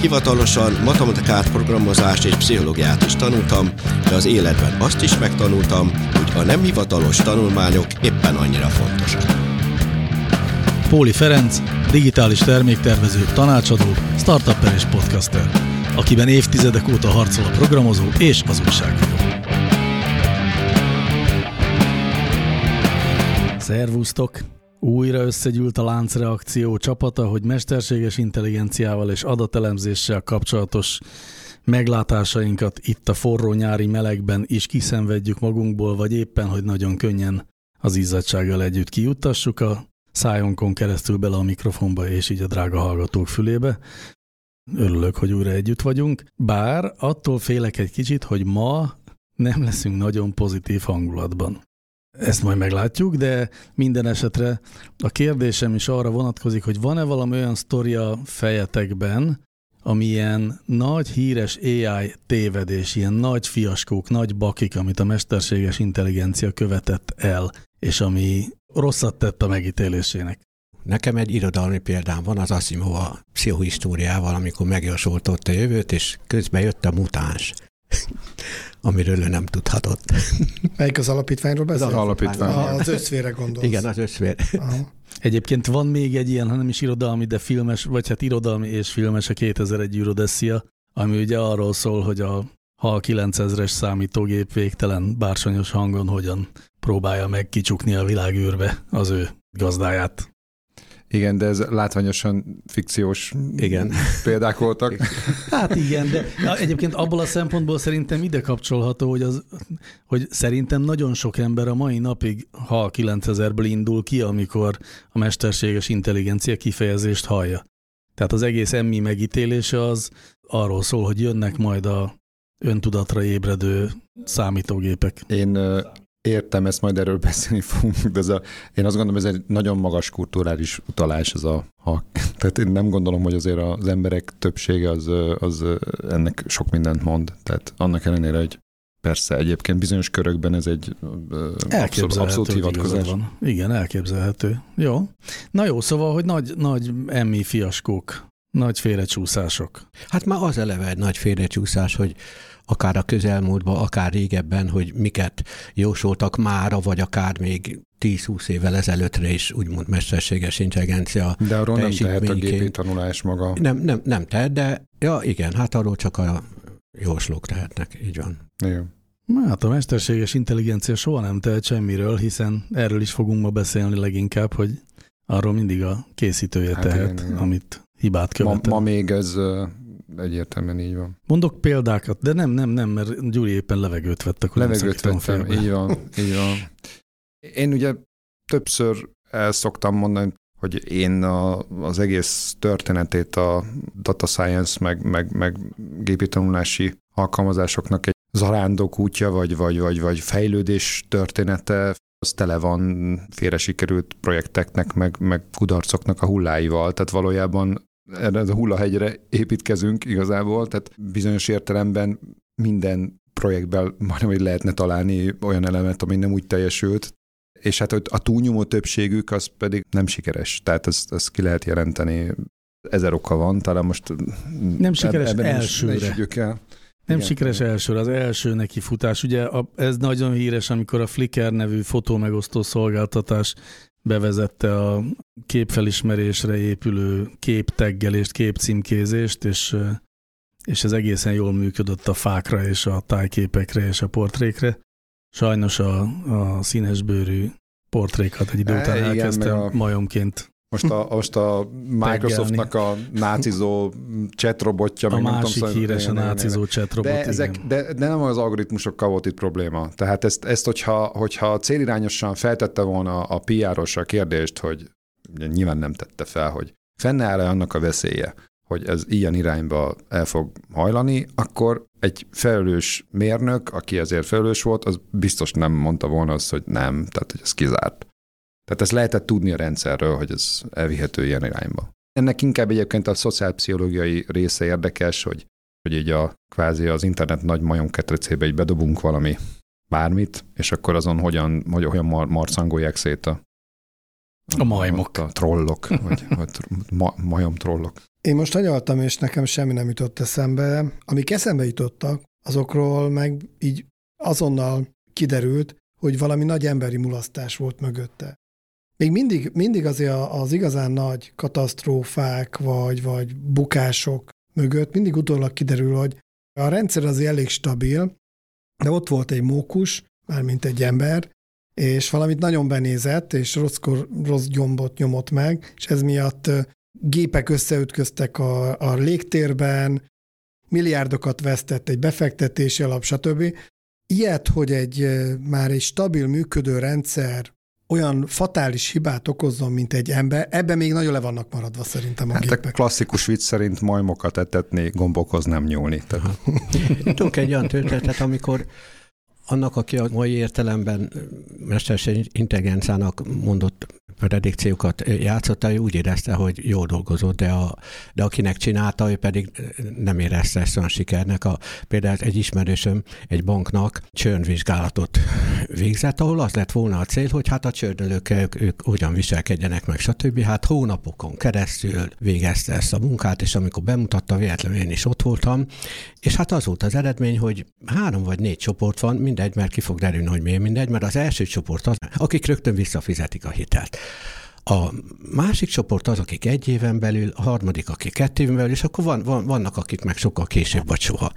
hivatalosan matematikát, programozást és pszichológiát is tanultam, de az életben azt is megtanultam, hogy a nem hivatalos tanulmányok éppen annyira fontosak. Póli Ferenc, digitális terméktervező, tanácsadó, startupper és podcaster, akiben évtizedek óta harcol a programozó és az újságíró. Szervusztok! Újra összegyűlt a láncreakció csapata, hogy mesterséges intelligenciával és adatelemzéssel kapcsolatos meglátásainkat itt a forró nyári melegben is kiszenvedjük magunkból, vagy éppen, hogy nagyon könnyen az izzadsággal együtt kijuttassuk a szájonkon keresztül bele a mikrofonba, és így a drága hallgatók fülébe. Örülök, hogy újra együtt vagyunk, bár attól félek egy kicsit, hogy ma nem leszünk nagyon pozitív hangulatban. Ezt majd meglátjuk, de minden esetre a kérdésem is arra vonatkozik, hogy van-e valami olyan sztoria fejetekben, ami ilyen nagy híres AI tévedés, ilyen nagy fiaskók, nagy bakik, amit a mesterséges intelligencia követett el, és ami rosszat tett a megítélésének. Nekem egy irodalmi példám van, az Asimov a pszichohistóriával, amikor megjósoltott a jövőt, és közben jött a mutáns amiről ő nem tudhatott. Melyik az alapítványról beszél? Az alapítvány. Az összvére gondolsz. Igen, az összvér. Aha. Egyébként van még egy ilyen, hanem is irodalmi, de filmes, vagy hát irodalmi és filmes a 2001 Eurodessia, ami ugye arról szól, hogy a HAL 9000-es számítógép végtelen bársonyos hangon hogyan próbálja meg kicsukni a világűrbe az ő gazdáját. Igen, de ez látványosan fikciós Igen. példák voltak. Hát igen, de egyébként abból a szempontból szerintem ide kapcsolható, hogy, az, hogy szerintem nagyon sok ember a mai napig HAL 9000-ből indul ki, amikor a mesterséges intelligencia kifejezést hallja. Tehát az egész emmi megítélése az arról szól, hogy jönnek majd a öntudatra ébredő számítógépek. Én értem, ezt majd erről beszélni fogunk, de ez a, én azt gondolom, ez egy nagyon magas kulturális utalás, ez a ha. Tehát én nem gondolom, hogy azért az emberek többsége az, az ennek sok mindent mond. Tehát annak ellenére, hogy persze egyébként bizonyos körökben ez egy abszolút, abszolút hivatkozás. Van. Igen, elképzelhető. Jó. Na jó, szóval, hogy nagy, nagy emmi fiaskók, nagy félrecsúszások. Hát már az eleve egy nagy félrecsúszás, hogy akár a közelmúltban, akár régebben, hogy miket jósoltak mára, vagy akár még 10-20 évvel ezelőttre is úgymond mesterséges intelligencia De arról nem tehet a gépi tanulás maga. Nem, nem, nem tehet, de ja, igen, hát arról csak a jóslók tehetnek, így van. Na, Hát a mesterséges intelligencia soha nem tehet semmiről, hiszen erről is fogunk ma beszélni leginkább, hogy arról mindig a készítője Hát tehet, igen, igen. amit hibát Ma, követel. ma még ez egyértelműen így van. Mondok példákat, de nem, nem, nem, mert Gyuri éppen levegőt vett, akkor Levegőt vettem, így van, így van. Én ugye többször el szoktam mondani, hogy én a, az egész történetét a data science meg, meg, meg gépi tanulási alkalmazásoknak egy zarándok útja, vagy, vagy, vagy, vagy fejlődés története, az tele van félre sikerült projekteknek, meg, meg kudarcoknak a hulláival. Tehát valójában erre a hullahegyre építkezünk igazából, tehát bizonyos értelemben minden projektben majdnem, hogy lehetne találni olyan elemet, ami nem úgy teljesült, és hát a túlnyomó többségük az pedig nem sikeres. Tehát ezt, ezt ki lehet jelenteni. Ezer oka van, talán most Nem sikeres ebben elsőre. is el. Nem Igen, sikeres elsőre, az első neki futás. Ugye a, ez nagyon híres, amikor a Flickr nevű fotómegosztó szolgáltatás bevezette a képfelismerésre épülő képteggelést, képcímkézést, és, és ez egészen jól működött a fákra és a tájképekre és a portrékre. Sajnos a, a színesbőrű portrékat egy idő E, után igen, elkezdtem a- majomként Most a, most a Microsoftnak a nácizó chatrobotja, a másik tudom, szóval- híres a nácizó chatrobot. De, ezek, de, de nem az algoritmusokkal volt itt probléma. Tehát ezt, ezt hogyha, hogyha célirányosan feltette volna a PR-os a kérdést, hogy nyilván nem tette fel, hogy fennáll-e annak a veszélye, hogy ez ilyen irányba el fog hajlani, akkor egy felelős mérnök, aki ezért felelős volt, az biztos nem mondta volna azt, hogy nem, tehát hogy ez kizárt. Tehát ezt lehetett tudni a rendszerről, hogy ez elvihető ilyen irányba. Ennek inkább egyébként a szociálpszichológiai része érdekes, hogy, hogy így a kvázi az internet nagy majom ketrecébe így bedobunk valami bármit, és akkor azon hogyan, hogy olyan mar- marcangolják szét a, a majmok. A trollok, vagy, vagy ma, majom trollok. Én most agyaltam, és nekem semmi nem jutott eszembe. Amik eszembe jutottak, azokról meg így azonnal kiderült, hogy valami nagy emberi mulasztás volt mögötte. Még mindig, mindig azért az igazán nagy katasztrófák vagy, vagy bukások mögött mindig utólag kiderül, hogy a rendszer az elég stabil, de ott volt egy mókus, mármint egy ember, és valamit nagyon benézett, és rosszkor, rossz gyombot nyomott meg, és ez miatt gépek összeütköztek a, a légtérben, milliárdokat vesztett egy befektetési alap, stb. Ilyet, hogy egy már egy stabil működő rendszer olyan fatális hibát okozzon, mint egy ember, ebben még nagyon le vannak maradva szerintem a hát gépek. a klasszikus vicc szerint majmokat etetni, gombokhoz nem nyúlni. Tehát... Tudok egy olyan történetet, amikor annak, aki a mai értelemben mesterséges intelligenciának mondott predikciókat játszotta, ő úgy érezte, hogy jól dolgozott, de, a, de akinek csinálta, ő pedig nem érezte ezt olyan sikernek. A, például egy ismerősöm egy banknak csörnvizsgálatot végzett, ahol az lett volna a cél, hogy hát a csörnölők ők, ők hogyan viselkedjenek meg, stb. Hát hónapokon keresztül végezte ezt a munkát, és amikor bemutatta, véletlenül én is ott voltam, és hát az volt az eredmény, hogy három vagy négy csoport van, mindegy, mert ki fog derülni, hogy miért mindegy, mert az első csoport az, akik rögtön visszafizetik a hitelt. A másik csoport az, akik egy éven belül, a harmadik, akik kettő éven belül, és akkor van, van, vannak, akik meg sokkal később vagy soha.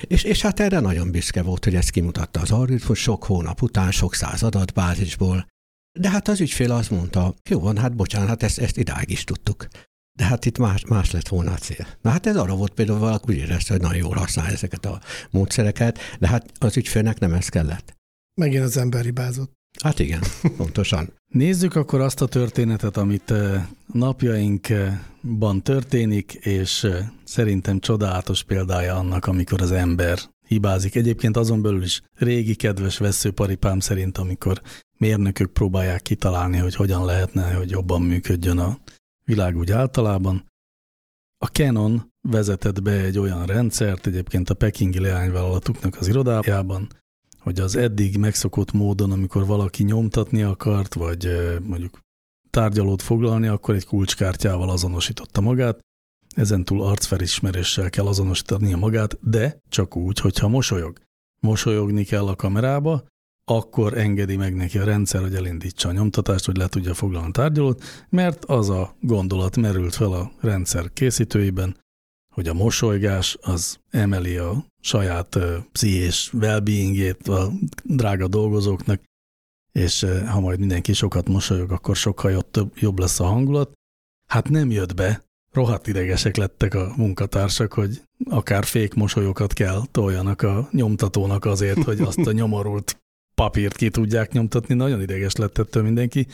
És, és hát erre nagyon büszke volt, hogy ezt kimutatta az algoritmus sok hónap után, sok száz adatbázisból. De hát az ügyfél azt mondta, jó van, hát bocsánat, hát ezt, ezt idáig is tudtuk. De hát itt más, más lett volna a cél. Na hát ez arra volt például valaki úgy érezte, hogy nagyon jól használja ezeket a módszereket, de hát az ügyfélnek nem ez kellett. Megint az ember hibázott. Hát igen, pontosan. Nézzük akkor azt a történetet, amit eh, napjainkban történik, és eh, szerintem csodálatos példája annak, amikor az ember hibázik. Egyébként azon belül is régi kedves veszőparipám szerint, amikor mérnökök próbálják kitalálni, hogy hogyan lehetne, hogy jobban működjön a világ úgy általában. A Canon vezetett be egy olyan rendszert, egyébként a pekingi leányvállalatuknak az irodájában, hogy az eddig megszokott módon, amikor valaki nyomtatni akart, vagy mondjuk tárgyalót foglalni, akkor egy kulcskártyával azonosította magát, ezentúl arcfelismeréssel kell azonosítania magát, de csak úgy, hogyha mosolyog. Mosolyogni kell a kamerába, akkor engedi meg neki a rendszer, hogy elindítsa a nyomtatást, hogy le tudja foglalni a tárgyalót, mert az a gondolat merült fel a rendszer készítőiben, hogy a mosolygás az emeli a saját pszichés well a drága dolgozóknak, és ha majd mindenki sokat mosolyog, akkor sokkal jobb, jobb lesz a hangulat. Hát nem jött be, rohadt idegesek lettek a munkatársak, hogy akár fék mosolyokat kell toljanak a nyomtatónak azért, hogy azt a nyomorult papírt ki tudják nyomtatni, nagyon ideges lett ettől mindenki.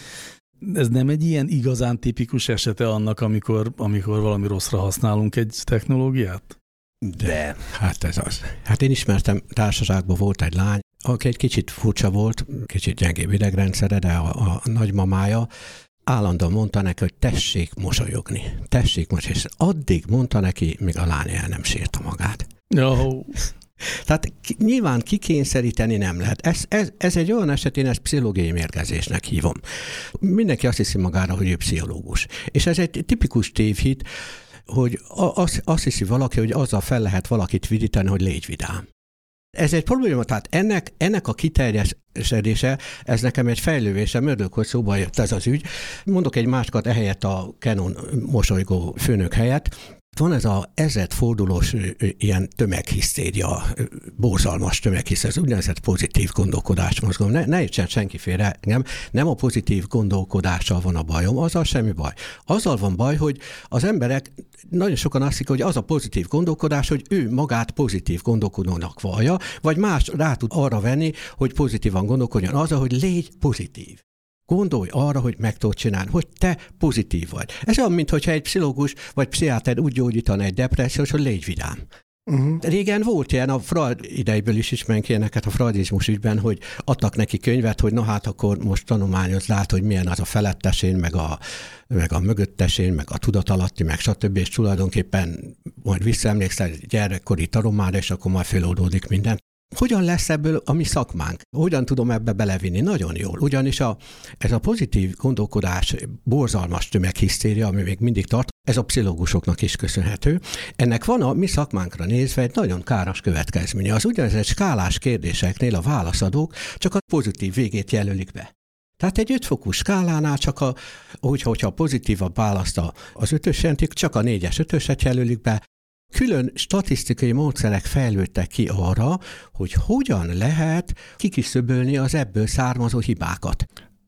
Ez nem egy ilyen igazán tipikus esete annak, amikor, amikor valami rosszra használunk egy technológiát? De, hát ez az. Hát én ismertem, társaságban volt egy lány, aki egy kicsit furcsa volt, kicsit gyengébb idegrendszere, de a, a nagymamája állandóan mondta neki, hogy tessék mosolyogni, tessék mosolyogni, és addig mondta neki, míg a lány el nem sírta magát. Oh. Tehát nyilván kikényszeríteni nem lehet. Ez, ez, ez egy olyan eset, én ezt pszichológiai mérgezésnek hívom. Mindenki azt hiszi magára, hogy ő pszichológus. És ez egy tipikus tévhit, hogy azt, azt hiszi valaki, hogy azzal fel lehet valakit vidítani, hogy légy vidám. Ez egy probléma, tehát ennek, ennek a kiterjesedése, ez nekem egy fejlővése, mördök, hogy szóba jött ez az ügy. Mondok egy másikat ehelyett a Canon mosolygó főnök helyett, van ez a fordulós ilyen tömeghisztéria, borzalmas tömeghisztéria, ez úgynevezett pozitív gondolkodás mozgalom. Ne, ne értsen senki félre, nem, nem a pozitív gondolkodással van a bajom, azzal semmi baj. Azzal van baj, hogy az emberek nagyon sokan azt hogy az a pozitív gondolkodás, hogy ő magát pozitív gondolkodónak vallja, vagy más rá tud arra venni, hogy pozitívan gondolkodjon, az, hogy légy pozitív Gondolj arra, hogy meg tudod csinálni, hogy te pozitív vagy. Ez olyan, mintha egy pszichológus vagy pszichiáter úgy gyógyítana egy depressziós, hogy légy vidám. Uh-huh. Régen volt ilyen, a Freud ideiből is ismerünk ilyeneket a freudizmus ügyben, hogy adtak neki könyvet, hogy na hát akkor most tanulmányoz, lát, hogy milyen az a felettesén, meg a, meg a mögöttesén, meg a tudatalatti, meg stb. És tulajdonképpen majd visszaemlékszel gyerekkori tanulmányra, és akkor már feloldódik minden. Hogyan lesz ebből a mi szakmánk? Hogyan tudom ebbe belevinni? Nagyon jól. Ugyanis a, ez a pozitív gondolkodás, borzalmas tömeghisztéria, ami még mindig tart, ez a pszichológusoknak is köszönhető. Ennek van a mi szakmánkra nézve egy nagyon káros következménye. Az úgynevezett skálás kérdéseknél a válaszadók csak a pozitív végét jelölik be. Tehát egy ötfokú skálánál csak a, hogyha, hogyha pozitívabb választ az ötös jelentik, csak a négyes ötöset jelölik be, Külön statisztikai módszerek fejlődtek ki arra, hogy hogyan lehet kiküszöbölni az ebből származó hibákat.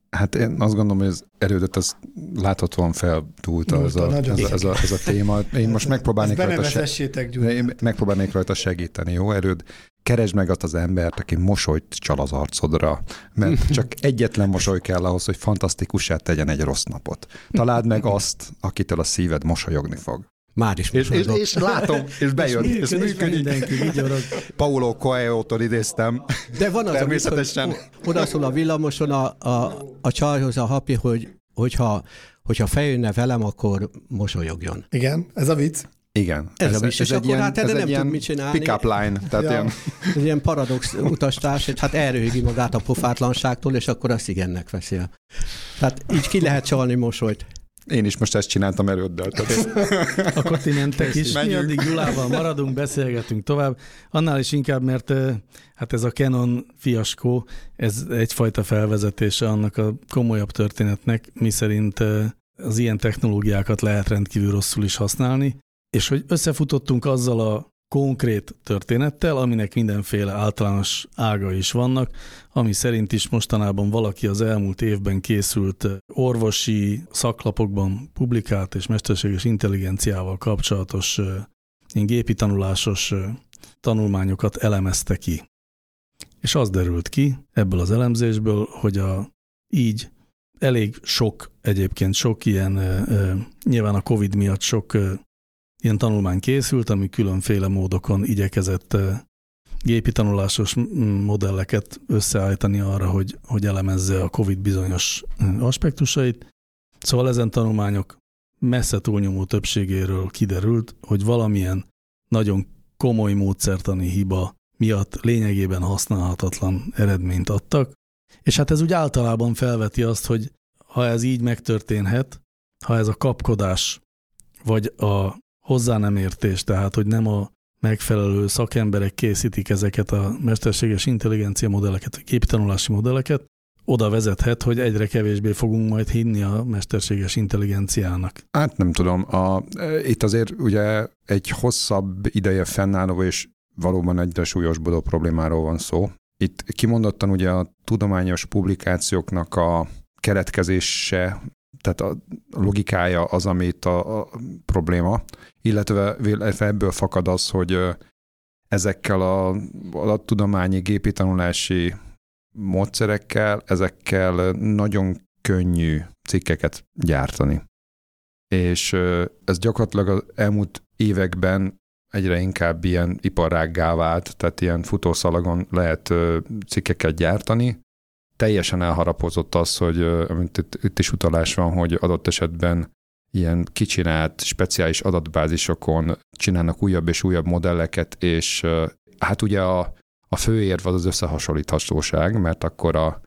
Hát én azt gondolom, hogy az erődet az láthatóan feltúlt ez a, ez, a, ez, a, ez a téma. Én most megpróbálnék rajta, se- én megpróbálnék rajta segíteni, jó erőd? Keresd meg azt az embert, aki mosolyt csal az arcodra, mert csak egyetlen mosoly kell ahhoz, hogy fantasztikussá tegyen egy rossz napot. Találd meg azt, akitől a szíved mosolyogni fog. Már is és, és, és, látom, és bejön, és, és működik. Mindenki vigyorog. Paulo Coelho-tól idéztem. De van az, Természetesen. Hogy oda szól a villamoson a, a, a csajhoz a hapi, hogy hogyha, hogyha feljönne velem, akkor mosolyogjon. Igen, ez a vicc. Igen. Ez, ez, a vicc, ez egy ilyen, hát ez nem tud mit csinálni. Pick-up line. Tehát ja. ilyen... Ez ilyen paradox utastárs, hogy hát elröhögi magát a pofátlanságtól, és akkor azt igennek veszi. Tehát így ki lehet csalni mosolyt. Én is most ezt csináltam erőddel. Akkor ti mentek is. Mi addig Gyulával maradunk, beszélgetünk tovább. Annál is inkább, mert hát ez a Canon fiaskó, ez egyfajta felvezetése annak a komolyabb történetnek, mi szerint az ilyen technológiákat lehet rendkívül rosszul is használni, és hogy összefutottunk azzal a konkrét történettel, aminek mindenféle általános ága is vannak, ami szerint is mostanában valaki az elmúlt évben készült orvosi szaklapokban publikált és mesterséges intelligenciával kapcsolatos gépi tanulásos tanulmányokat elemezte ki. És az derült ki ebből az elemzésből, hogy a így elég sok, egyébként sok ilyen, nyilván a Covid miatt sok ilyen tanulmány készült, ami különféle módokon igyekezett gépi tanulásos modelleket összeállítani arra, hogy, hogy elemezze a COVID bizonyos aspektusait. Szóval ezen tanulmányok messze túlnyomó többségéről kiderült, hogy valamilyen nagyon komoly módszertani hiba miatt lényegében használhatatlan eredményt adtak. És hát ez úgy általában felveti azt, hogy ha ez így megtörténhet, ha ez a kapkodás vagy a hozzá nem értés, tehát hogy nem a megfelelő szakemberek készítik ezeket a mesterséges intelligencia modelleket, vagy képtanulási modelleket, oda vezethet, hogy egyre kevésbé fogunk majd hinni a mesterséges intelligenciának. Hát nem tudom. A, itt azért ugye egy hosszabb ideje fennálló és valóban egyre súlyosbodó problémáról van szó. Itt kimondottan ugye a tudományos publikációknak a keretkezése tehát a logikája az, amit a, a probléma, illetve ebből fakad az, hogy ezekkel a adattudományi gépi tanulási módszerekkel, ezekkel nagyon könnyű cikkeket gyártani. És ez gyakorlatilag az elmúlt években egyre inkább ilyen iparággá vált, tehát ilyen futószalagon lehet cikkeket gyártani, teljesen elharapozott az, hogy amit itt, itt is utalás van, hogy adott esetben ilyen kicsinált, speciális adatbázisokon csinálnak újabb és újabb modelleket, és hát ugye a, a főérv az az összehasonlíthatóság, mert akkor a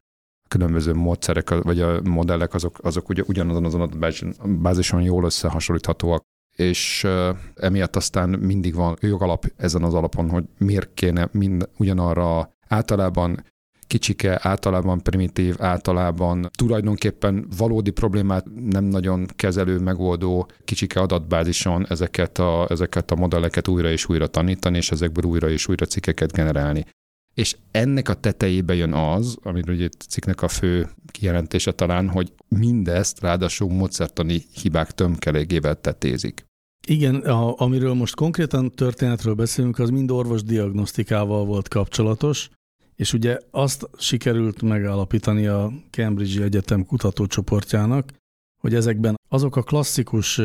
különböző módszerek, vagy a modellek azok, azok ugye ugyanazon az adatbázison jól összehasonlíthatóak, és emiatt aztán mindig van jogalap ezen az alapon, hogy miért kéne mind ugyanarra általában kicsike, általában primitív, általában tulajdonképpen valódi problémát nem nagyon kezelő, megoldó kicsike adatbázison ezeket a, ezeket a modelleket újra és újra tanítani, és ezekből újra és újra cikkeket generálni. És ennek a tetejébe jön az, amiről ugye cikknek a fő kijelentése talán, hogy mindezt ráadásul módszertani hibák tömkelegével tetézik. Igen, a, amiről most konkrétan történetről beszélünk, az mind orvos diagnosztikával volt kapcsolatos, És ugye azt sikerült megállapítani a Cambridge Egyetem kutatócsoportjának, hogy ezekben azok a klasszikus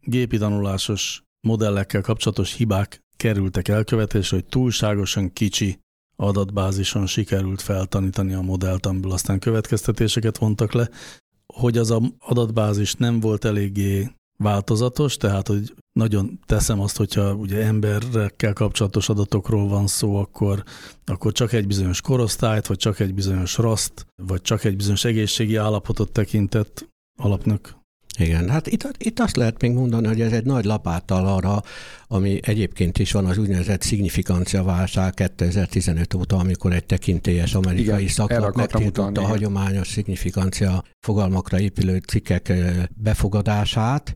gépi tanulásos modellekkel kapcsolatos hibák kerültek elkövetésre, hogy túlságosan kicsi adatbázison sikerült feltanítani a modellt, amiből aztán következtetéseket vontak le, hogy az a adatbázis nem volt eléggé változatos, tehát hogy nagyon teszem azt, hogyha ugye emberekkel kapcsolatos adatokról van szó, akkor, akkor csak egy bizonyos korosztályt, vagy csak egy bizonyos raszt, vagy csak egy bizonyos egészségi állapotot tekintett alapnak. Igen, hát itt, itt azt lehet még mondani, hogy ez egy nagy lapáttal arra, ami egyébként is van az úgynevezett szignificancia válság 2015 óta, amikor egy tekintélyes amerikai Igen, megtiltotta a hagyományos szignificancia fogalmakra épülő cikkek befogadását,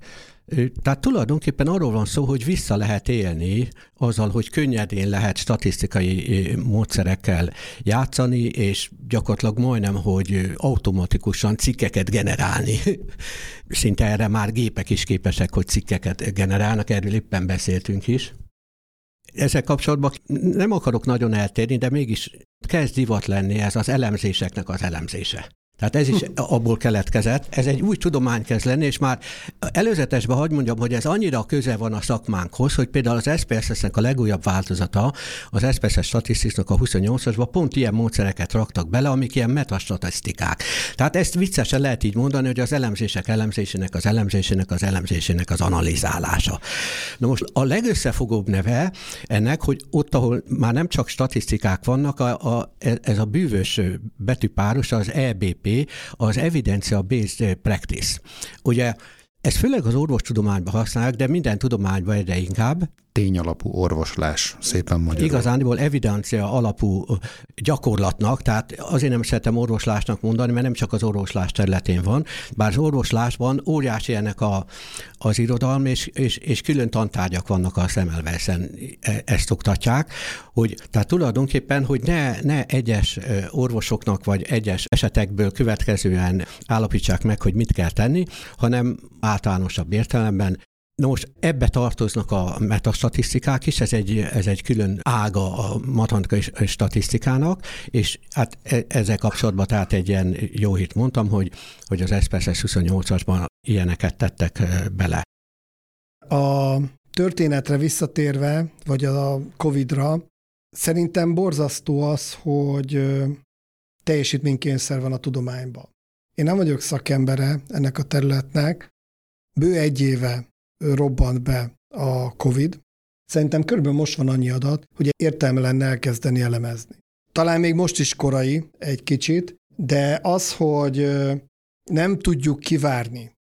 tehát tulajdonképpen arról van szó, hogy vissza lehet élni azzal, hogy könnyedén lehet statisztikai módszerekkel játszani, és gyakorlatilag majdnem, hogy automatikusan cikkeket generálni. Szinte erre már gépek is képesek, hogy cikkeket generálnak, erről éppen beszéltünk is. Ezzel kapcsolatban nem akarok nagyon eltérni, de mégis kezd divat lenni ez az elemzéseknek az elemzése. Tehát ez is abból keletkezett. Ez egy új tudomány kezd lenni, és már előzetesben hagyd mondjam, hogy ez annyira közel van a szakmánkhoz, hogy például az SPSS-nek a legújabb változata, az SPSS statisztiknak a 28-asban pont ilyen módszereket raktak bele, amik ilyen metastatisztikák. Tehát ezt viccesen lehet így mondani, hogy az elemzések elemzésének, az elemzésének, az elemzésének az analizálása. Na most a legösszefogóbb neve ennek, hogy ott, ahol már nem csak statisztikák vannak, a, a, ez a bűvös betűpáros, az EBP, az evidence-based practice. Ugye ezt főleg az orvostudományban használják, de minden tudományban egyre inkább tényalapú orvoslás, szépen magyarul. Igazániból evidencia alapú gyakorlatnak, tehát azért nem szeretem orvoslásnak mondani, mert nem csak az orvoslás területén van, bár az orvoslásban óriási ennek a, az irodalom, és, és, és külön tantárgyak vannak a szemelveszen, e, ezt oktatják, hogy tehát tulajdonképpen, hogy ne, ne egyes orvosoknak vagy egyes esetekből következően állapítsák meg, hogy mit kell tenni, hanem általánosabb értelemben Nos, ebbe tartoznak a metastatisztikák is, ez egy, ez egy külön ága a matematikai statisztikának, és hát e, ezzel kapcsolatban tehát egy ilyen jó hit mondtam, hogy, hogy az SPSS 28-asban ilyeneket tettek e, bele. A történetre visszatérve, vagy a Covid-ra, szerintem borzasztó az, hogy teljesítménykényszer van a tudományban. Én nem vagyok szakembere ennek a területnek, bő egy éve robbant be a COVID. Szerintem körülbelül most van annyi adat, hogy értelme lenne elkezdeni elemezni. Talán még most is korai egy kicsit, de az, hogy nem tudjuk kivárni,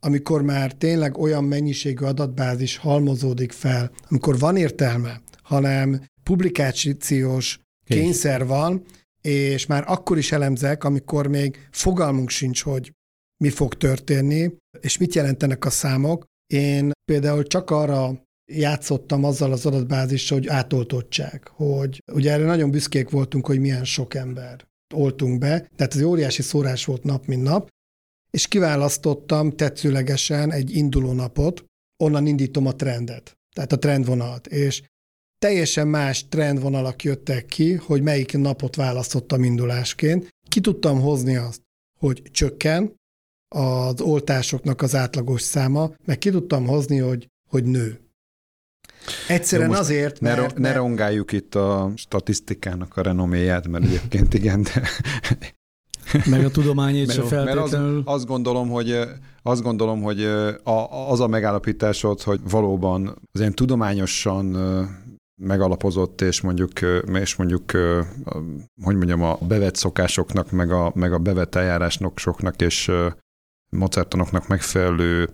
amikor már tényleg olyan mennyiségű adatbázis halmozódik fel, amikor van értelme, hanem publikációs kényszer van, és már akkor is elemzek, amikor még fogalmunk sincs, hogy mi fog történni, és mit jelentenek a számok, én például csak arra játszottam azzal az adatbázissal, hogy átoltottság, hogy ugye erre nagyon büszkék voltunk, hogy milyen sok ember oltunk be, tehát ez óriási szórás volt nap, mint nap, és kiválasztottam tetszőlegesen egy induló napot, onnan indítom a trendet, tehát a trendvonalat, és teljesen más trendvonalak jöttek ki, hogy melyik napot választottam indulásként. Ki tudtam hozni azt, hogy csökken, az oltásoknak az átlagos száma, meg ki tudtam hozni, hogy, hogy nő. Egyszerűen azért, mert... Ne, mert... ne rongáljuk itt a statisztikának a renoméját, mert egyébként igen, de... Meg a tudományét se feltétlenül. Mert az, azt gondolom, hogy azt gondolom, hogy az a megállapításod, hogy valóban az ilyen tudományosan megalapozott, és mondjuk, és mondjuk, hogy mondjam, a bevett szokásoknak, meg a, meg a bevett eljárásnak soknak, és mozertanoknak megfelelő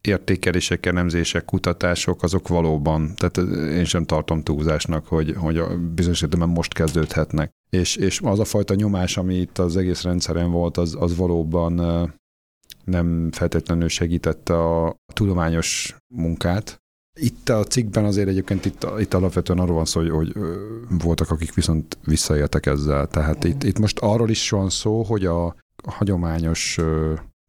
értékelések, elemzések, kutatások, azok valóban, tehát én sem tartom túlzásnak, hogy, hogy a bizonyos értelemben most kezdődhetnek. És, és az a fajta nyomás, ami itt az egész rendszeren volt, az, az valóban nem feltétlenül segítette a tudományos munkát. Itt a cikkben azért egyébként itt, itt alapvetően arról van szó, hogy, hogy voltak, akik viszont visszaéltek ezzel. Tehát itt, itt most arról is van szó, hogy a hagyományos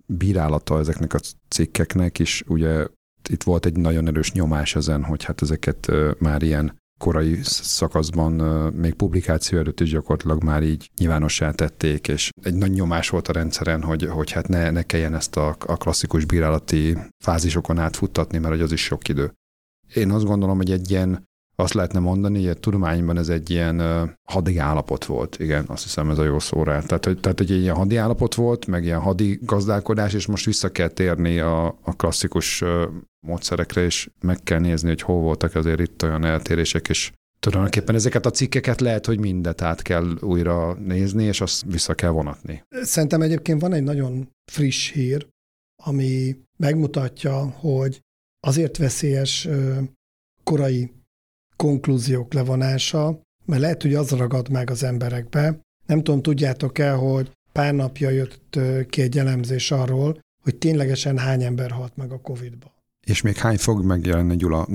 bírálata ezeknek a cikkeknek, és ugye itt volt egy nagyon erős nyomás ezen, hogy hát ezeket már ilyen korai szakaszban, még publikáció előtt is gyakorlatilag már így nyilvánossá tették, és egy nagy nyomás volt a rendszeren, hogy, hogy hát ne, ne kelljen ezt a, a klasszikus bírálati fázisokon átfuttatni, mert hogy az is sok idő. Én azt gondolom, hogy egy ilyen azt lehetne mondani, hogy a tudományban ez egy ilyen hadi állapot volt, igen, azt hiszem ez a jó szó rá. Tehát, hogy, tehát, hogy egy ilyen hadi állapot volt, meg ilyen hadi gazdálkodás, és most vissza kell térni a, a klasszikus módszerekre, és meg kell nézni, hogy hol voltak azért itt olyan eltérések, és tulajdonképpen ezeket a cikkeket lehet, hogy mindet át kell újra nézni, és azt vissza kell vonatni. Szerintem egyébként van egy nagyon friss hír, ami megmutatja, hogy azért veszélyes korai konklúziók levonása, mert lehet, hogy az ragad meg az emberekbe. Nem tudom, tudjátok-e, hogy pár napja jött ki egy elemzés arról, hogy ténylegesen hány ember halt meg a Covid-ba. És még hány fog megjelenni, Gyula?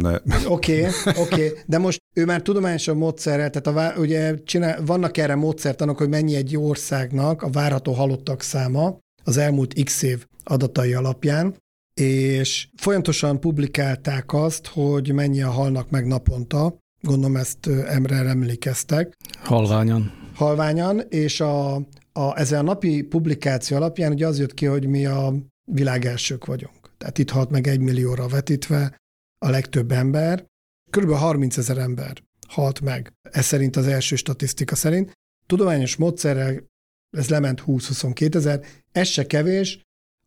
Oké, oké, okay, okay. de most ő már tudományosan módszerrel, tehát a, ugye csinál, vannak erre módszertanok, hogy mennyi egy országnak a várható halottak száma az elmúlt x év adatai alapján, és folyamatosan publikálták azt, hogy mennyien halnak meg naponta, gondolom ezt Emre emlékeztek. Halványan. Halványan, és a, a, ezzel a napi publikáció alapján ugye az jött ki, hogy mi a világ elsők vagyunk. Tehát itt halt meg egy millióra vetítve a legtöbb ember. Körülbelül 30 ezer ember halt meg. Ez szerint az első statisztika szerint. Tudományos módszerrel ez lement 20-22 ezer. Ez se kevés,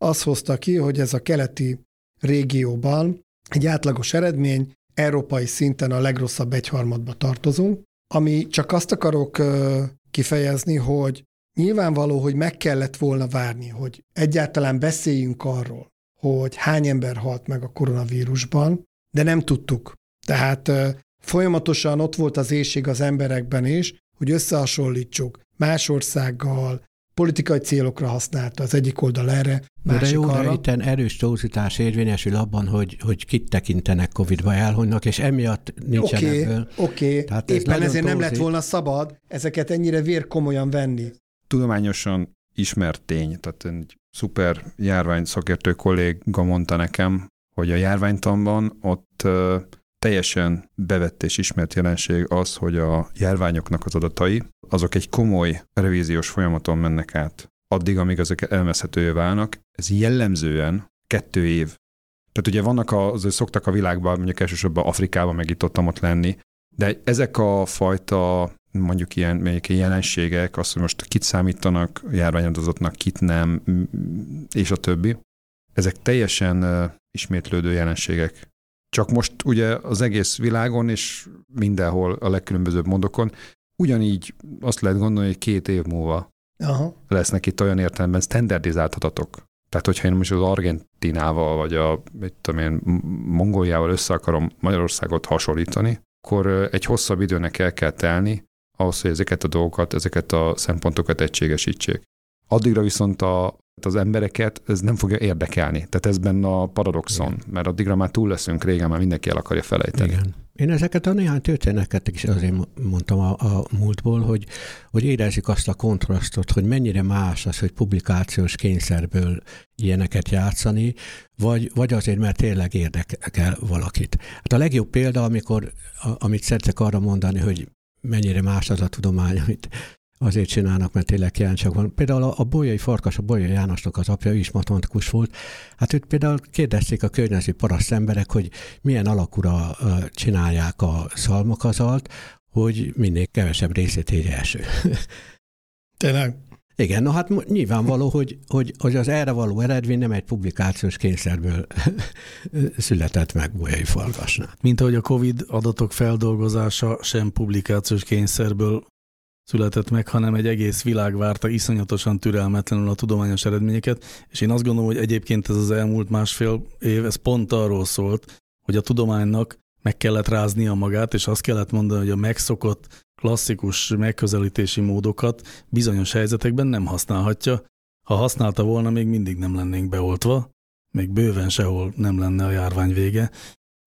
az hozta ki, hogy ez a keleti régióban egy átlagos eredmény, európai szinten a legrosszabb egyharmadba tartozunk, ami csak azt akarok kifejezni, hogy nyilvánvaló, hogy meg kellett volna várni, hogy egyáltalán beszéljünk arról, hogy hány ember halt meg a koronavírusban, de nem tudtuk. Tehát folyamatosan ott volt az éjség az emberekben is, hogy összehasonlítsuk más országgal, politikai célokra használta az egyik oldal erre, másik de jó, arra. De itt erős túlzítás érvényesül abban, hogy, hogy kit tekintenek Covid-ba elhunynak, és emiatt nincsen Oké, ebből. oké. Éppen ez ezért nem lett volna szabad ezeket ennyire vér komolyan venni. Tudományosan ismert tény, tehát egy szuper járvány szakértő kolléga mondta nekem, hogy a járványtanban ott teljesen bevett és ismert jelenség az, hogy a járványoknak az adatai, azok egy komoly revíziós folyamaton mennek át. Addig, amíg ezek elmeszhetővé válnak, ez jellemzően kettő év. Tehát ugye vannak, a, azért szoktak a világban, mondjuk elsősorban Afrikában meg itt ott lenni, de ezek a fajta mondjuk ilyen melyik jelenségek, azt, hogy most kit számítanak járványadozottnak, kit nem, és a többi, ezek teljesen ismétlődő jelenségek. Csak most ugye az egész világon és mindenhol a legkülönbözőbb mondokon ugyanígy azt lehet gondolni, hogy két év múlva Aha. lesznek itt olyan értelemben standardizált adatok. Tehát, hogyha én most az Argentinával, vagy a mit tudom én, Mongóliával össze akarom Magyarországot hasonlítani, akkor egy hosszabb időnek el kell telni ahhoz, hogy ezeket a dolgokat, ezeket a szempontokat egységesítsék. Addigra viszont a, az embereket ez nem fogja érdekelni. Tehát ez benne a paradoxon, Igen. mert addigra már túl leszünk régen, már mindenki el akarja felejteni. Igen. Én ezeket a néhány történeteket is azért mondtam a, a múltból, hogy, hogy érezzük azt a kontrasztot, hogy mennyire más az, hogy publikációs kényszerből ilyeneket játszani, vagy, vagy azért, mert tényleg érdekel valakit. Hát a legjobb példa, amikor, a, amit szeretek arra mondani, hogy mennyire más az a tudomány, amit azért csinálnak, mert tényleg kíváncsiak van. Például a, a Bolyai Farkas, a Bolyai Jánosnak az apja, ő is matematikus volt. Hát őt például kérdezték a környező paraszt emberek, hogy milyen alakúra csinálják a szalmakazalt, hogy minél kevesebb részét érje eső. Tényleg? Igen, no hát nyilvánvaló, hogy, hogy, hogy az erre való eredmény nem egy publikációs kényszerből született meg Bolyai Farkasnál. Mint ahogy a COVID adatok feldolgozása sem publikációs kényszerből született meg, hanem egy egész világ várta iszonyatosan türelmetlenül a tudományos eredményeket, és én azt gondolom, hogy egyébként ez az elmúlt másfél év, ez pont arról szólt, hogy a tudománynak meg kellett ráznia magát, és azt kellett mondani, hogy a megszokott klasszikus megközelítési módokat bizonyos helyzetekben nem használhatja. Ha használta volna, még mindig nem lennénk beoltva, még bőven sehol nem lenne a járvány vége,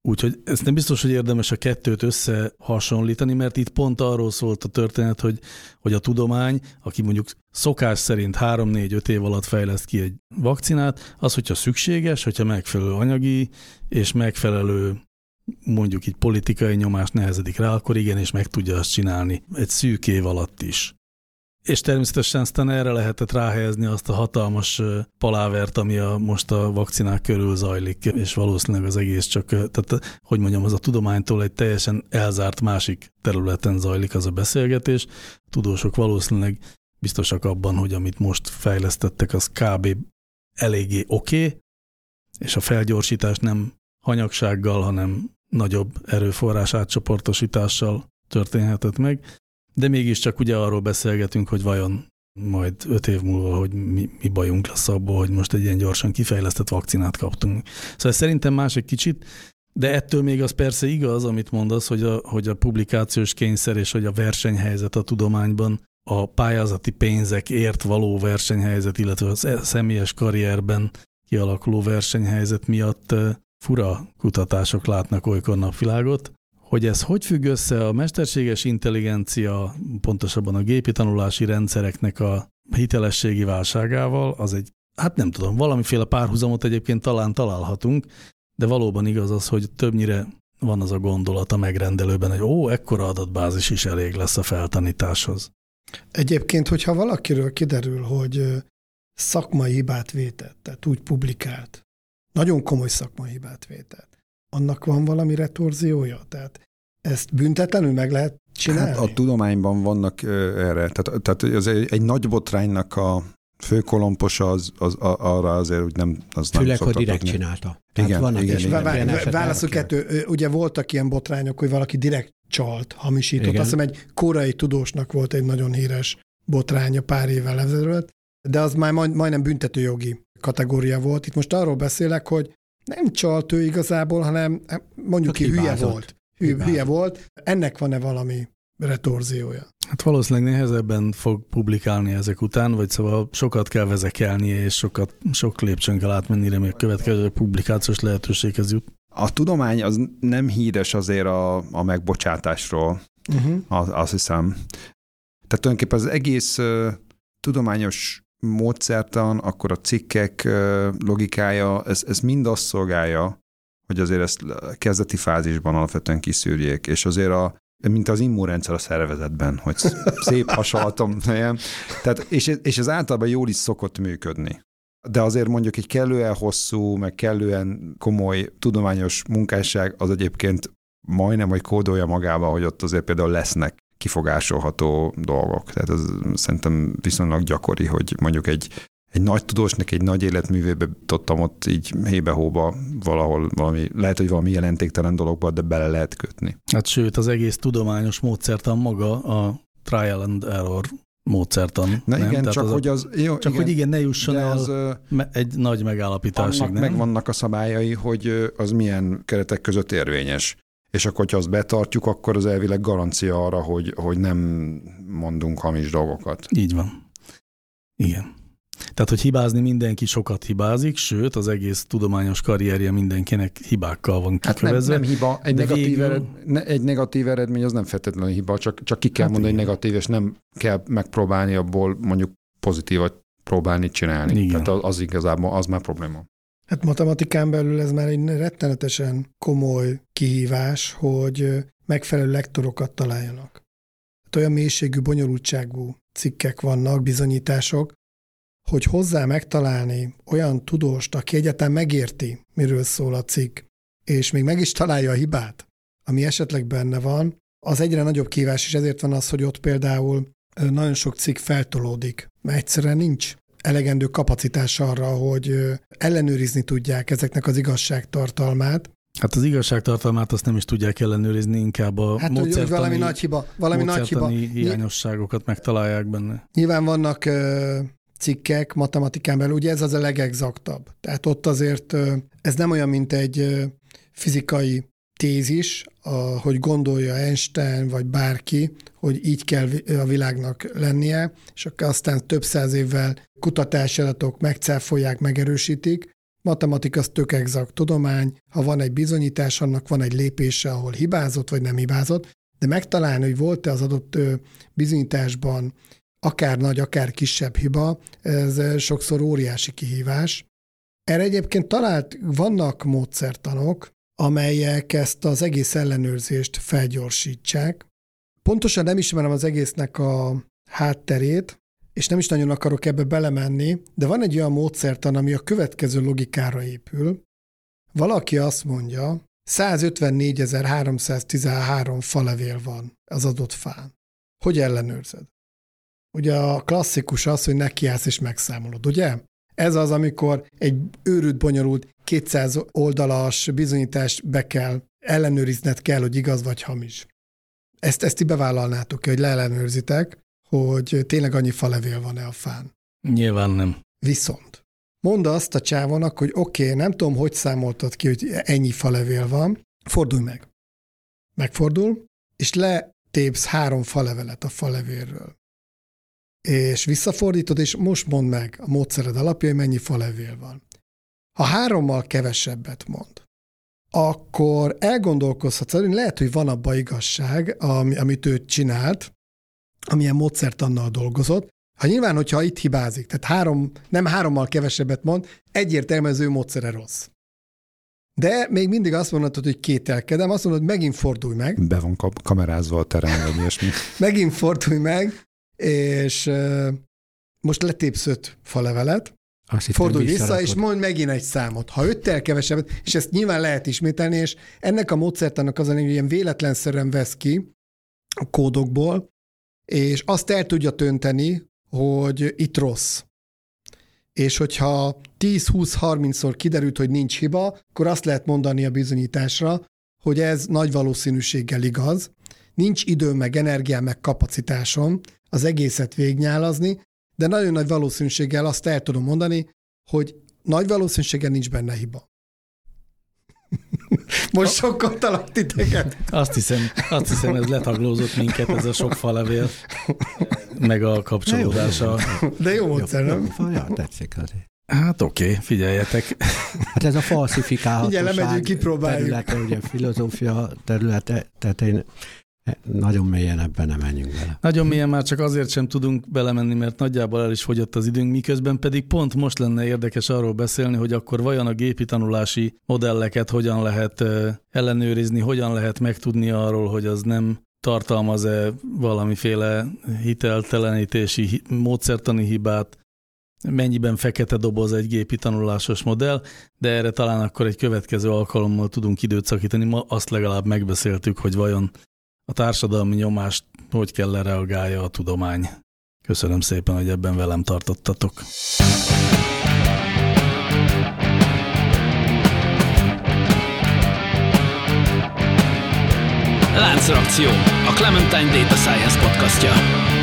Úgyhogy ezt nem biztos, hogy érdemes a kettőt összehasonlítani, mert itt pont arról szólt a történet, hogy, hogy a tudomány, aki mondjuk szokás szerint 3-4-5 év alatt fejleszt ki egy vakcinát, az, hogyha szükséges, hogyha megfelelő anyagi és megfelelő mondjuk így politikai nyomás nehezedik rá, akkor igenis meg tudja azt csinálni egy szűk év alatt is. És természetesen aztán erre lehetett ráhelyezni azt a hatalmas palávert, ami a, most a vakcinák körül zajlik, és valószínűleg az egész csak, tehát hogy mondjam, az a tudománytól egy teljesen elzárt másik területen zajlik az a beszélgetés. Tudósok valószínűleg biztosak abban, hogy amit most fejlesztettek, az kb. eléggé oké, okay, és a felgyorsítás nem hanyagsággal, hanem nagyobb erőforrás átcsoportosítással történhetett meg, de mégiscsak ugye arról beszélgetünk, hogy vajon majd öt év múlva, hogy mi, mi bajunk lesz abból, hogy most egy ilyen gyorsan kifejlesztett vakcinát kaptunk. Szóval szerintem más egy kicsit, de ettől még az persze igaz, amit mondasz, hogy a, hogy a publikációs kényszer és hogy a versenyhelyzet a tudományban, a pályázati pénzekért való versenyhelyzet, illetve a személyes karrierben kialakuló versenyhelyzet miatt fura kutatások látnak olykor napvilágot. Hogy ez hogy függ össze a mesterséges intelligencia, pontosabban a gépi tanulási rendszereknek a hitelességi válságával, az egy, hát nem tudom, valamiféle párhuzamot egyébként talán találhatunk, de valóban igaz az, hogy többnyire van az a gondolat a megrendelőben, hogy ó, ekkora adatbázis is elég lesz a feltanításhoz. Egyébként, hogyha valakiről kiderül, hogy szakmai hibát vétett, tehát úgy publikált, nagyon komoly szakmai hibát vétett, annak van valami retorziója? Tehát ezt büntetlenül meg lehet csinálni? Hát a tudományban vannak erre, tehát, tehát az egy, egy nagy botránynak a főkolompos az, az, az arra azért úgy nem az Főleg, hogy direkt adni. csinálta. Tehát igen, vannak igen, igen, igen. Válaszol kettő, ugye voltak ilyen botrányok, hogy valaki direkt csalt, hamisított. Igen. Azt hiszem egy korai tudósnak volt egy nagyon híres botránya pár évvel ezelőtt, de az már majd, majdnem büntetőjogi kategória volt. Itt most arról beszélek, hogy nem csalt ő igazából, hanem hát mondjuk ki hülye volt. Hülye, hülye volt. Ennek van-e valami retorziója? Hát valószínűleg nehezebben fog publikálni ezek után, vagy szóval sokat kell vezekelnie, és sokat, sok lépcsőn kell átmenni, még a következő publikációs lehetőséghez jut. A tudomány az nem híres azért a, a megbocsátásról, uh-huh. az, azt hiszem. Tehát tulajdonképpen az egész uh, tudományos módszertan, akkor a cikkek logikája, ez, ez mind azt szolgálja, hogy azért ezt kezdeti fázisban alapvetően kiszűrjék, és azért a, mint az immunrendszer a szervezetben, hogy szép hasonlatom. Tehát, és, és ez általában jól is szokott működni. De azért mondjuk egy kellően hosszú, meg kellően komoly tudományos munkásság az egyébként majdnem, hogy kódolja magába, hogy ott azért például lesznek kifogásolható dolgok. Tehát ez szerintem viszonylag gyakori, hogy mondjuk egy, egy nagy tudósnak egy nagy életművébe tudtam ott így hébe-hóba valahol valami, lehet, hogy valami jelentéktelen dologba, de bele lehet kötni. Hát sőt, az egész tudományos módszertan maga a trial and error módszertan. Na nem? igen, Tehát csak az hogy az... Jó, csak igen, hogy igen, ne jusson el az, egy nagy megállapításig, annak nem? megvannak a szabályai, hogy az milyen keretek között érvényes és akkor, hogyha azt betartjuk, akkor az elvileg garancia arra, hogy, hogy nem mondunk hamis dolgokat. Így van. Igen. Tehát, hogy hibázni mindenki sokat hibázik, sőt, az egész tudományos karrierje mindenkinek hibákkal van kikövezve. Hát nem, nem hiba, egy negatív, végül... ered, ne, egy negatív eredmény az nem feltétlenül hiba, csak, csak ki kell hát mondani, hogy negatív, és nem kell megpróbálni abból mondjuk pozitívat próbálni csinálni. Igen. Tehát az, az igazából, az már probléma. Hát matematikán belül ez már egy rettenetesen komoly kihívás, hogy megfelelő lektorokat találjanak. Hát olyan mélységű, bonyolultságú cikkek vannak, bizonyítások, hogy hozzá megtalálni olyan tudóst, aki egyáltalán megérti, miről szól a cikk, és még meg is találja a hibát, ami esetleg benne van, az egyre nagyobb kívás, és ezért van az, hogy ott például nagyon sok cikk feltolódik, mert egyszerűen nincs elegendő kapacitás arra, hogy ellenőrizni tudják ezeknek az igazságtartalmát. Hát az igazságtartalmát azt nem is tudják ellenőrizni, inkább a hát, módszertani, hogy valami nagy hiba, valami nagy hiba. hiányosságokat megtalálják benne. Nyilván vannak uh, cikkek matematikán belül, ugye ez az a legexaktabb. Tehát ott azért uh, ez nem olyan, mint egy uh, fizikai tézis, a, hogy gondolja Einstein vagy bárki, hogy így kell a világnak lennie, és aztán több száz évvel kutatási adatok megcáfolják, megerősítik. Matematika az tök exakt tudomány, ha van egy bizonyítás, annak van egy lépése, ahol hibázott vagy nem hibázott, de megtalálni, hogy volt-e az adott bizonyításban akár nagy, akár kisebb hiba, ez sokszor óriási kihívás. Erre egyébként talált, vannak módszertanok, amelyek ezt az egész ellenőrzést felgyorsítsák. Pontosan nem ismerem az egésznek a hátterét, és nem is nagyon akarok ebbe belemenni, de van egy olyan módszertan, ami a következő logikára épül. Valaki azt mondja, 154.313 falevél van az adott fán. Hogy ellenőrzed? Ugye a klasszikus az, hogy nekiállsz és megszámolod, ugye? Ez az, amikor egy őrült bonyolult 200 oldalas bizonyítást be kell, ellenőrizned kell, hogy igaz vagy hamis. Ezt, ezt ti bevállalnátok hogy leellenőrzitek, hogy tényleg annyi falevél van-e a fán. Nyilván nem. Viszont mondd azt a csávonak, hogy oké, okay, nem tudom, hogy számoltad ki, hogy ennyi falevél van, fordulj meg. Megfordul, és letépsz három falevelet a falevérről. És visszafordítod, és most mondd meg a módszered alapja, hogy mennyi falevél van. Ha hárommal kevesebbet mond, akkor elgondolkozhatsz, hogy lehet, hogy van abban igazság, amit ő csinált, amilyen módszert annal dolgozott. Ha nyilván, hogyha itt hibázik, tehát három, nem hárommal kevesebbet mond, egyértelműen az ő módszere rossz. De még mindig azt mondod, hogy kételkedem, azt mondod, hogy megint fordulj meg. Be van kamerázva a terem, vagy ilyesmi. megint fordulj meg, és most letépsz öt falevelet, azt fordulj vissza, és mondj megint egy számot. Ha öttel kevesebbet, és ezt nyilván lehet ismételni, és ennek a módszertanak az a hogy ilyen véletlenszerűen vesz ki a kódokból, és azt el tudja tönteni, hogy itt rossz. És hogyha 10-20-30-szor kiderült, hogy nincs hiba, akkor azt lehet mondani a bizonyításra, hogy ez nagy valószínűséggel igaz, nincs időm, meg energiám, meg kapacitásom az egészet végnyálazni, de nagyon nagy valószínűséggel azt el tudom mondani, hogy nagy valószínűséggel nincs benne hiba. Most sokkoltalak titeket. Azt hiszem, azt hiszem, ez letaglózott minket, ez a sok falevél, meg a kapcsolódása. De jó módszer, nem? Ja, tetszik azért. Hát oké, okay, figyeljetek. Hát ez a falsifikálhatóság területe, ugye filozófia területe, tehát én nagyon mélyen ebben nem menjünk bele. Nagyon mélyen már csak azért sem tudunk belemenni, mert nagyjából el is fogyott az időnk, miközben pedig pont most lenne érdekes arról beszélni, hogy akkor vajon a gépi tanulási modelleket hogyan lehet ellenőrizni, hogyan lehet megtudni arról, hogy az nem tartalmaz-e valamiféle hiteltelenítési módszertani hibát, mennyiben fekete doboz egy gépi tanulásos modell, de erre talán akkor egy következő alkalommal tudunk időt szakítani. Ma azt legalább megbeszéltük, hogy vajon a társadalmi nyomást hogy kell lereagálja a tudomány. Köszönöm szépen, hogy ebben velem tartottatok. Láncreakció, a Clementine Data Science podcastja.